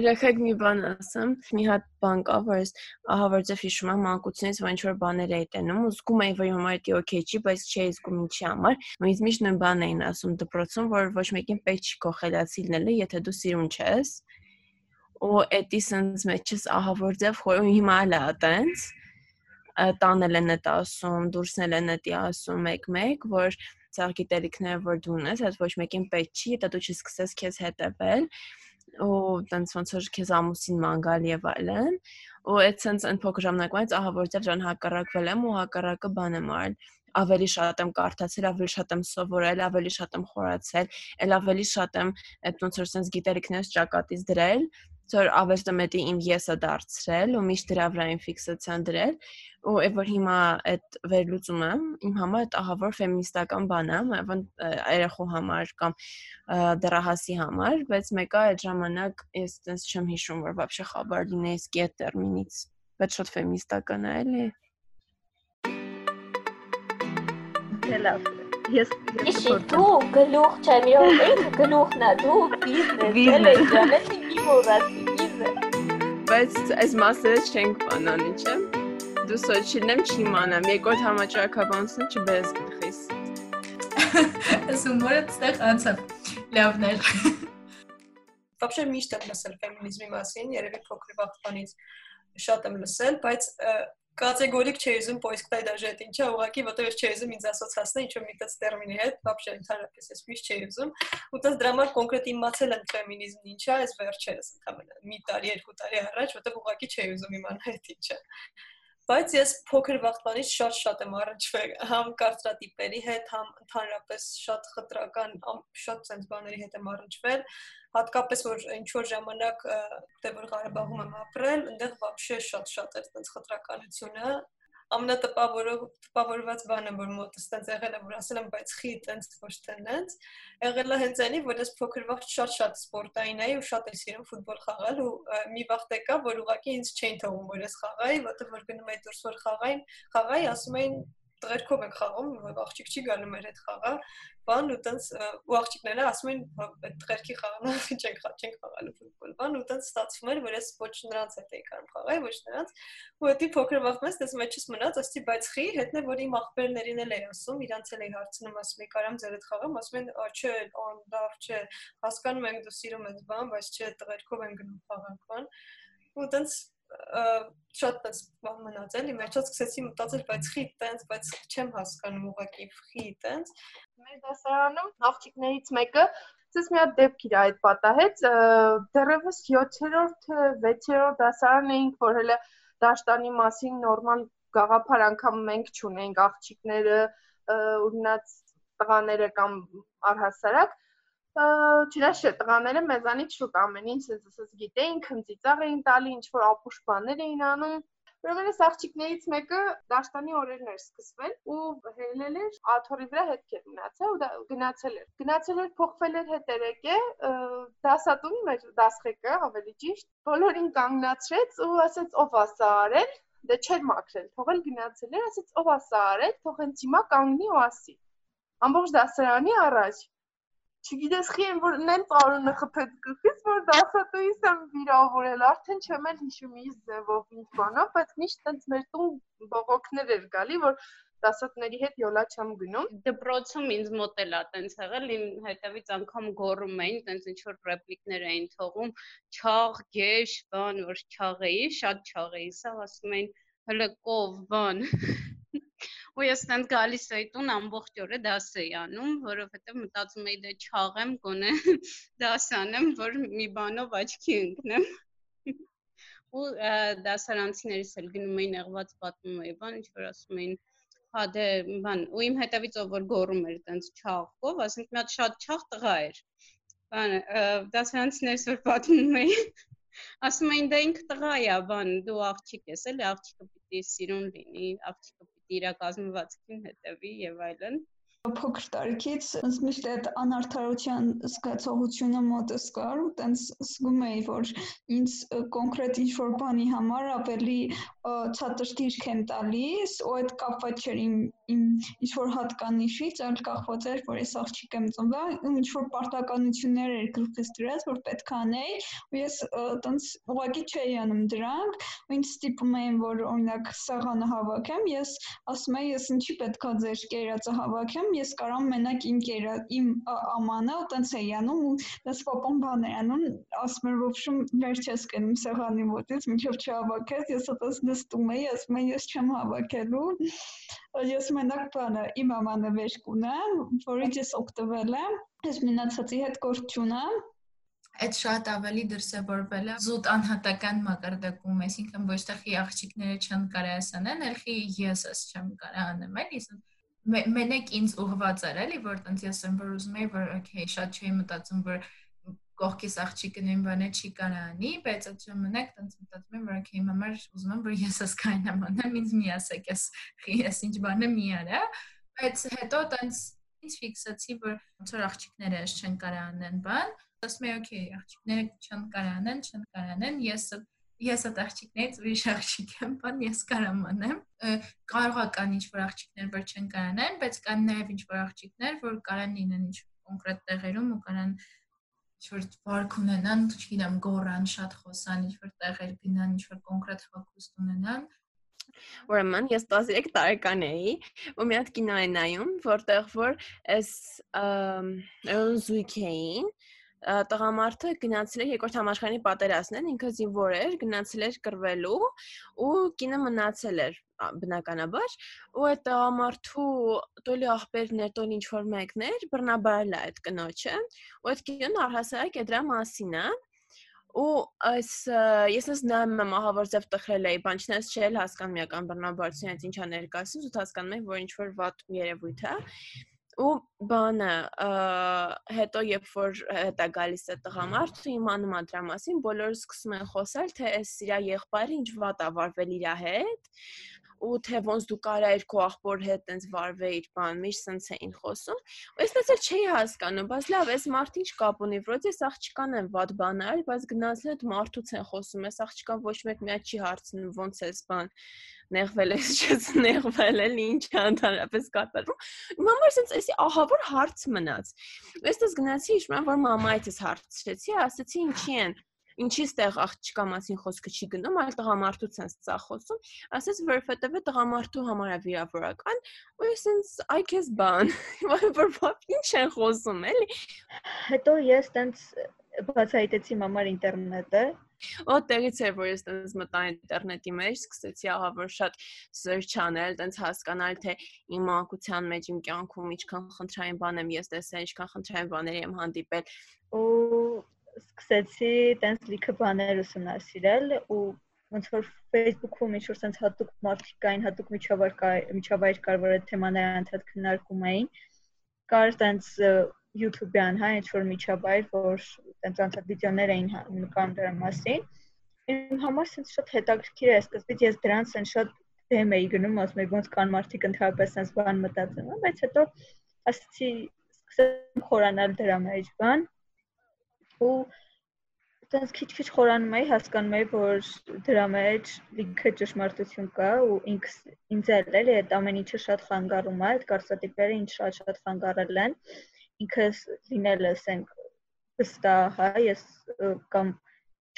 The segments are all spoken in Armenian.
Եկեք մի բան ասեմ, մի հատ բան կա, որ ես ահա որ ձեզ հիշում եմ մանկությունից, որ ինչ որ բաներ էի տենում, ու զգում էի, որ իմ համար դա օքեյ չի, բայց չէի զգում ինչի համար։ ինձ միշտ նույն բանն էին ասում դպրոցում, որ ոչ մեկին պետք չի լինելը, եթե դու սիրուն չես։ Ու էդի sense մեջս ահա որ ձև խորում հիմա էլ է այտենց տանել են դա ասում, դուրսնել են դա ասում մեկ-մեկ, որ ցաղ գիտելիքները որ դու ունես, այդ ոչ մեկին պետք չի, դա դու չսկսես քեզ հետևել ու տենց ոնց որ քեզ ամուսին մանգալ եւ այլն ու այդ sense այն փոքր ժամանակից ահա որտեղ ջան հակառակվել եմ ու հակառակը բան եմ արել. Ավելի շատ եմ կարդացել, ավելի շատ եմ սովորել, ավելի շատ եմ խորացել, ել ավելի շատ եմ այդ ոնց որ sense գիտելիքներս ճակատից դրել ցոր ավեստամետի իմ եսը դարձրել ու միշտ դրա վրա ինֆիքսացիան դրել ու այդ որ հիմա այդ վերլուծումը իմ համար այդ ահավոր ֆեմինիստական բան է ավան երախո համար կամ դրահասի համար բայց մեկը այդ ժամանակ ես այնպես չեմ հիշում որ բաբշե խաբար լինեի սկի այդ տերմինից բայց շատ ֆեմինիստական է էլի դե լավ ես ես դու գլուխ չեմ եղել գլուխնա դու բիզնես դու լեջանես ջանեցի մի մոռացի բիզնես։ Բայց այս մասերը չենք բանանի, չէ՞։ Դու սոչիլն եմ չի իմանամ, երկրորդ համաճարակաբանությունը չբերես գլխիս։ Այս ումորը ստեղ անցավ։ Լավն էր։ Вообще միշտ եմ լսել ֆեմինիզմի մասին, երևի փոքր վաղտանից շատ եմ լսել, բայց կատեգորիկ չէի ուզում поиск տալ даже это ինչա ուղակի որտեղ ես չէի ուզում ինձ ասոցացնել ինչ որ մի տես տերմինի հետ вообще ընդհանրապես ես միշտ չէի ուզում ու տես դրա համար կոնկրետ իմացել եմ ֆեմինիզմն ինչա այս վերջերս ընդհանրապես մի տարի երկու տարի առաջ որտեղ ուղակի չէի ուզում իմանալ այդ ինչա բայց ես փոքր վախտանից շատ-շատ եմ առնչվել համ կարծրատիպերի հետ, համ ընդհանրապես շատ խտրական, շատ sense բաների հետ եմ առնչվել, հատկապես որ ինչ որ ժամանակ դե որ Ղարաբաղում եմ ապրել, այնտեղ բաբշե շատ-շատ էր sense խտրականությունը, ամենատպավորով տպավորված բանը որ մոտս տենց եղել է որ ասել եմ բայց խի տենց ոչ թե նենց եղել է հենց այնի որ ես փոքր վաղ շատ-շատ սպորտային էի ու շատ եմ սիրում ֆուտբոլ խաղալ ու մի վաղ եկա որ ուղղակի ինձ չէին թողում որ ես խաղայի որտեղ որ գնում էի դուրս որ խաղային խաղայի ասում էին տղերքով ենք խաղում, որ աղջիկ չի գալու մեր հետ խաղա, բան ու տենց ու աղջիկները ասում են այդ տղերքի խաղանա չենք խաղ չենք խաղալու ֆուտբոլ, բան ու տենց ստացվում էր, որ ես ոչ նրանց հետ էի կարող խաղալ, ոչ նրանց։ Ու դա փոքր վաղտից դες մեջս մնաց, ասի բայց խի հետն է որ իմ աղբերներին էլ էի ասում, իրանց էլ էի հարցնում, ասում եմ կարամ ձեր հետ խաղամ, ասում են չէ, on լավ չէ, հասկանում ենք դու սիրում ես բան, բայց չէ, տղերքով են գնում խաղանք բան։ Ու տենց շատ պես մնաց էլի մեջոց սկսեցի մտածել բայց խի տենց բայց չեմ հասկանում ուղակի խի տենց մեր դասարանում աղջիկներից մեկը Ցես մի հատ դեպք իր այդ պատահեց դեռևս 7-րդ թե 6-րդ դասարան էինք որ հələ դաշտանի մասին նորմալ գաղափար անգամ մենք չունենք աղջիկները ունած տղաները կամ առհասարակ չնայած տղաները մեզանից շուտ ամեն ինչ ասես գիտեին, քմծիծաղ էին տալի, ինչ որ ապուշ բաներ էին անում։ Ուրեմն այս աղջիկներից մեկը դաշտանի օրերն էր սկսվել ու հելել էր աթորի վրա հետքեր մնացել ու գնացել էր։ Գնացել էր փոխվել էր հետերեկե դասատունի մեր դասղեկը ավելի ճիշտ բոլորին կանգնացրեց ու ասեց ով է սա արել դե չէր մաքրել, թողել գնացել էր, ասեց ով է սա արել, թող հենց հիմա կանգնի ու ասի։ Ամբողջ դասարանի առաջ չգիտես խի եմ որ նենց արունը խփեց գլխից որ դասատուիս եմ վիրավորել արդեն չեմ էլ հիշում իր ձևով ինչ բանով բայց միշտ տենց մեր տուն բողոքներ էր գալի որ դասատների հետ յոլա չեմ գնում դպրոցում ինձ մոտ էլա տենց եղել իմ հետևից անգամ գոռում էին տենց ինչ որ ռեպլիկներ էին թողում չաղ գեշ բան որ չաղեի շատ չաղեի սա ասում էին հələ կով բան ու ես տենց գալիս էի տուն ամբողջ օրը դաս էի անում, որովհետև մտածում էի դե չաղեմ գոնե դաս անեմ, որ մի բանով աչքի ընկնեմ։ ու դասարանցիներս էլ գնում էին եղված պատմում էի, բան ինչ որ ասում էին հա դե բան ու իմ հետևից ով որ գոռում էր տենց չաղով, ասենք մի հատ շատ չաղ տղա էր։ Բան դասարանցիներս որ պատմում էին ասում էին դա ինքը տղա է, բան դու աղջիկ ես, էլի աղջիկը պիտի սիրուն լինի, աղջիկը իր կազմվածքին հետևի եւ այլն փոքր տարիքից ինձ միշտ այդ անարթարության զգացողությունը մոտս կար ու տենց զգում էի որ ինձ կոնկրետ ինչ-որ բանի համար ավելի ցածրտիրք են տալիս ու այդ կապված չէր իմ իմ ինչ-որ հատկանիշից, այլ կախված էր որ ես աղջիկ եմ ծնվել ու ինչ-որ պարտականություններ էր գլխիս դրած որ պետք է անեի ու ես տենց ուղղակի չէի անում դրանք ու ինձ ստիպում էին որ օրինակ սեղանը հավաքեմ ես ասում եի ես ինչի պետքա ձեր կերածը հավաքեմ ես կարամ մենակ իմ կերա իմ ամանը տենց էի անում ու դες պապան բան էր անում ասում էր ոբշում վեր չես գնում սեղանի մոտից մինչև չհավաքես ես այդպես նստում էի ասում եմ ես չեմ հավաքելու ես մենակ բանը իմ ամանը վեր կունեմ որից ես օգտվել եմ ես մնացածի հետ գործ չունեմ այդ շատ ավելի դրսևորվել է զուտ անհատական մակարդակում, այսինքն ոչ թե խի աղջիկները չեն կարա ասանեն, այլ խի ես ես չեմ կարա անեմ, այլ ես մենակ ինձ ուղված էր էլի որ տենց ես եմ որ ուզում եի որ օքեյ շատ չէի մտածում որ կողքիս աղջիկը նույն բանը չի կարանի բայց այդ ժամանակ տենց մտածում եմ որ օքեյ մամար ուզում եմ որ ես ես կանամ անեմ ինձ մի ասեք ես ես ինչ բանը մի արա բայց հետո տենց ինձ ֆիքսացի որ ոնց որ աղջիկները չեն կարանեն բան ասում եմ օքեյ աղջիկները չեն կարանեն չեն կարանեն ես ես այդ աղջիկներից ուրիշ աղջիկ եմ, բան ես կարամ անեմ։ Կարող է կան ինչ-որ աղջիկներ, որ չեն կարանան, բայց կան նաև ինչ-որ աղջիկներ, որ կարան լինեն ինչ կոնկրետ տեղերում ու կարան ինչ-որ վարք ունենան, չգիտեմ, գորան, շատ խոսան, ինչ-որ տեղեր գնան, ինչ-որ կոնկրետ հագուստ ունենան, Ուրեմն ես 13 տարեկան էի ու մի հատ կինո էի նայում, որտեղ որ այս զույգ էին, տղամարդը գնացել էր երկրորդ համաշխարհի պատերազմն, ինքը զինվոր էր, գնացել էր կռվելու ու կինը մնացել էր բնականաբար ու այդ տղամարդու տոլի աղբերներ, տոլի ինչ որ մեկներ բռնաբարել է այդ կնոջը ու այդ կինոն առհասարակ է դրա մասին է ու այս ես ես նայում եմ ահավոր ձև տխրել էի, բան չնես չէլ հասկանում միական բռնաբարությունից ինչա ներկայացնում, ու հասկանում եմ, որ ինչ որ վատ երևույթ է ու բանը հետո երբ որ հետա գալիս է տղամարդը իմանում է դրա մասին բոլորը սկսում են խոսալ թե այս իրա եղբայրը ինչ վատ ա վարվել իր հետ ու թե ոնց դու կարա իր քո աղբոր հետ տենց վարվեիր բան միշտ սենց էին խոսում ու ես դες չէի հասկանում բայց լավ այս մարդ ինչ կապ ունի վրոց ես աղջկան եմ վատ բան արել բայց գնացել այդ մարդուց են խոսում ես աղջկան ոչ մեկ միա չի հարցնում ոնց էս բան նեղվել ես չես նեղվել էլ ինչ ընդհանրապես կատարում համար sense էսի ահավոր հարց մնաց ես դες գնացի իշում որ մամայից հարցրեցի ասացի ինչի են ինչի ստեղ աղջկա մասին խոսքը չի գնում, այլ տղամարդուց են սա խոսում, ասես որովհետև տղամարդու համար է վիրավորական, ու ես ինձ այ քեզ բան, որ որ ինչ են խոսում, էլի։ Հետո ես տենց բացահայտեցի մամար ինտերնետը Օ տեղից էր որ ես տենց մտա ինտերնետի մեջ, սկսեցի ահավոր շատ search անել, տենց հասկանալ թե իմ մանկության մեջ իմ կյանքում ինչքան խնդրային բան եմ ես տեսել, ինչքան խնդրային բաների եմ հանդիպել։ Ու սկսեցի տենց լիքը բաներ ուսումնասիրել ու ոնց որ Facebook-ում ինչ որ sense հատուկ մարդիկ կային, հատուկ միջավայր կա, միջավայր կար, որ այդ թեմաները անդադ քննարկում էին։ Կար տենց YouTube-յան, հա, ինչ որ միջավայր, որ տենց անդադ վիդեոներ էին նկարում դրա մասին։ Իմ համար sense շատ հետաքրքիր է, սկզբից ես դրանց sense շատ դեմ էի գնում, ասում եի ոնց կան մարդիկ ընդհանրապես sense բան մտածում, բայց հետո ասացի սկսեմ խորանալ դրա մեջ բան ու տենց քիչ-քիչ խորանում էի, հասկանում էի, որ դրա մեջ լիքը ճշմարտություն կա ու ինքս ինձ էլ էլի այդ ամեն ինչը շատ խանգարում է, այդ կարծրատիպերը ինձ շատ-շատ խանգարել են։ Ինքս լինել ասենք վստահ, հա, ես կամ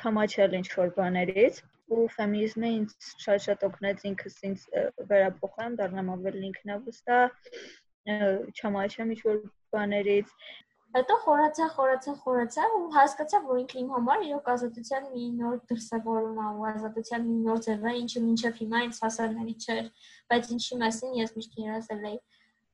չամաչել ինչ որ բաներից ու ֆեմինիզմը ինձ շատ-շատ օգնեց ինքս ինձ վերափոխեմ, դառնամ ավելի ինքնավստահ, չամաչեմ ինչ որ բաներից Հետո խորացա, խորացա, խորացա ու հասկացա, որ ինքը իմ համար իրոք ազատության մի նոր դրսևորում է ու ազատության մի նոր ձև է, ինչը մինչև հիմա ինձ հասանելի չէր, բայց ինչի մասին ես միշտ երազել էի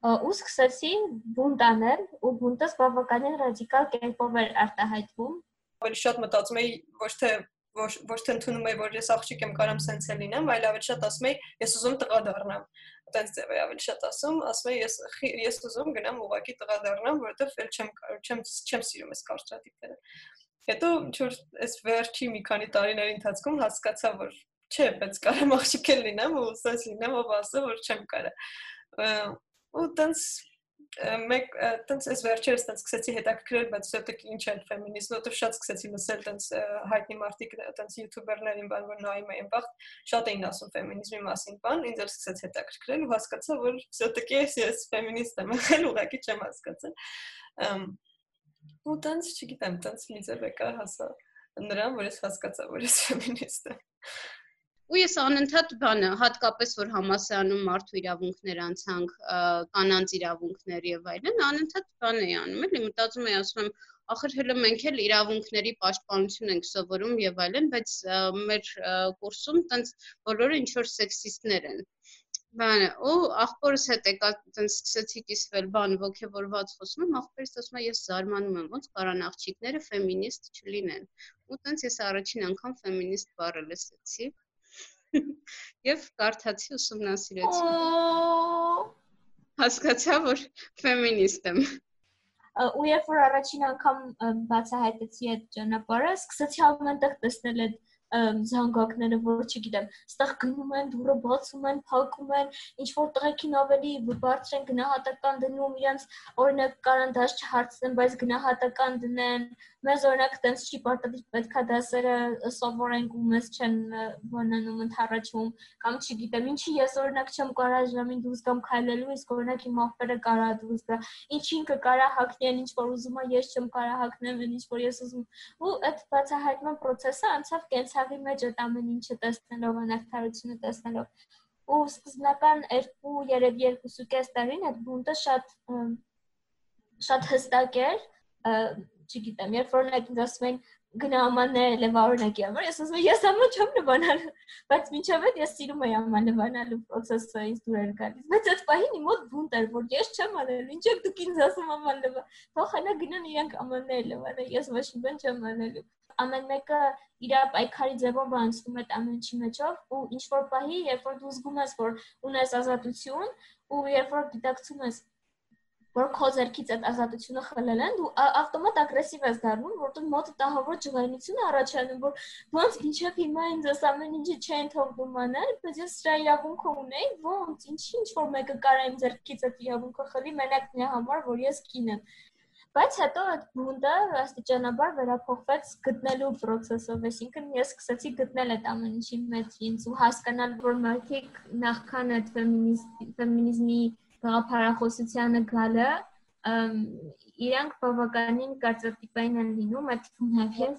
ու սկսեցի բունտ անել ու բունտս բավականին ռադիկալ կերպով էր արտահայտվում ավելի շատ մտածում էի ոչ թե ոչ ոչ թե ընդունում էի որ ես աղջիկ եմ կարամ սենց լինեմ, այլ ավելի շատ ասում էի ես ուզում տղա դառնամ այտենց ձև է ավելի շատ ասում, ասում եմ ես ես ուզում գնամ ուղակի տղա դառնամ, որովհետև էլ չեմ չեմ չեմ սիրում այս կարծրատիպերը։ Հետո ինչ-որ այս վերջի մի քանի տարիների ընթացքում հասկացա, որ չէ, բայց կարամ աղջիկ լինեմ ու սենց լինեմ, ով ասա, որ չեմ կարա Ու տենց մեկ տենց այս վերջերս տենց սկսեցի հետաքրքրել, բայց все-таки ինչ է ֆեմինիզմը, որտեղ շատ սկսեցի լսել տենց հայտնի մարդիկ, տենց յութուբերներին բան որ նայում էին բախտ, շատ էին ասում ֆեմինիզմի մասին բան, ինձ էլ սկսեց հետաքրքրել ու հասկացա, որ все-таки ես ֆեմինիստ եմ, եղել ուղղակի չեմ հասկացել։ Ու տենց չգիտեմ, տենց լիզը բեկա հասա նրան, որ ես հասկացա, որ ես ֆեմինիստ եմ ու ես անընդհատ բանը հատկապես որ համասարանում մարդու իրավունքներ անցանք կանանց իրավունքներ եւ այլն անընդհատ բան էի անում էլի մտածում էի ասում եմ ախր հələ մենք էլ իրավունքների պաշտպանություն ենք սովորում եւ այլն բայց մեր կուրսում տենց բոլորը ինչ որ սեքսիստներ են բանը ու աղբորս հետ եկա տենց սկսեցի կիսվել բան ողջավորված խոսում եմ աղբերս ասում է ես զարմանում եմ ոնց կարան աղջիկները ֆեմինիստ չլինեն ու տենց ես առաջին անգամ ֆեմինիստ բառը լսեցի եւ կարդացի ուսումնասիրեցի։ Հասկացա, որ ֆեմինիստ եմ ու երբ որ առաջին անգամ բացահայտեցի այդ ճանապարհը, սկսեցի ամենտեղ տեսնել այդ զանգակները, որ չգիտեմ, ստեղ գնում են, դուրը բացում են, փակում են, ինչ որ տղեկին ավելի բարձր են գնահատական դնում, իրենց օրինակ կարան դաշ չհարցնեն, բայց գնահատական դնեն։ Մեզ օրինակ տենց չի պարտադիր պետքա դասերը սովորենք ու մեզ չեն բանանում ընթառաջում, կամ չգիտեմ, ինչի ես օրինակ չեմ կարա ժամին դուրս գամ քայլելու, իսկ օրինակ իմ ախպերը կարա դուրս գա։ Ինչին կկարա հակնեն, ինչ որ ուզում է, ես չեմ կարա հակնեմ, ինչ որ ես ուզում։ Ու այդ բացահայտման process-ը անցավ կենցաղ ցավի մեջ այդ ամեն ինչը տեսնելով, անհավատարությունը տեսնելով ու սկզբնական 2 երևի 2.5 տարին այդ բունտը շատ շատ հստակ էր չգիտեմ երբ որ օրինակ ասում են գնա ամաններ լեվարոնակի համար ես ասում եմ ես ամա չեմ լվանալ բայց մինչև այդ ես սիրում եմ աման լվանալու process-ը ինձ դուր էր գալիս բայց այդ պահին իմ մոտ բունտ էր որ ես չեմ անելու ինչ եք դուք ինձ ասում աման լվա թող հենա գնան իրանք ամաններ լվանա ես ոչ մի բան չեմ անելու ամեն մեկը իր պայքարի ձևով անցնում է ամեն ինչի մեջով ու ինչ որ պահի, երբ որ դու զգում ես, որ ունես ազատություն ու երբ որ դիտակցում ես որ քո ձեռքից այդ ազատությունը խլել են, դու ավտոմատ ագրեսիվ ես դառնում, որտեղ մոտը տահավոր ջղայնություն առաջանում, որ ոնց ինչեւ հիմա ինձ այս ամեն ինչը չեն թողնում անել, բայց ես սրա իրավունքը ունեի, ոնց ինչի ինչ որ մեկը կարա իմ ձեռքից այդ իրավունքը խլի մենակ նրա համար, որ ես կին եմ բայց հետո այդ բունդը աստիճանաբար վերափոխվեց գտնելու process-ով, այսինքն ես սկսեցի գտնել այդ ամեն ինչի մեջ ինձ ու հասկանալ, որ մարդիկ նախքան այդ ֆեմինիզմի գաղափարախոսությանը գալը իրանք բավականին կարծրատիպային են լինում, այդ նաև ես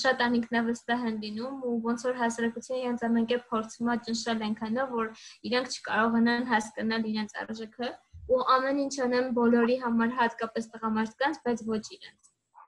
շատ անինքնավստահ են լինում ու ոնց որ հասարակությունը իրենց ամենքե փորձում է ճնշել այնքանով որ իրենք չկարողանան հասկանալ իրենց արժեքը ու ամեն ինչ անեմ բոլորի համար հատկապես տղամարդկանց, բայց ոչ իրենց։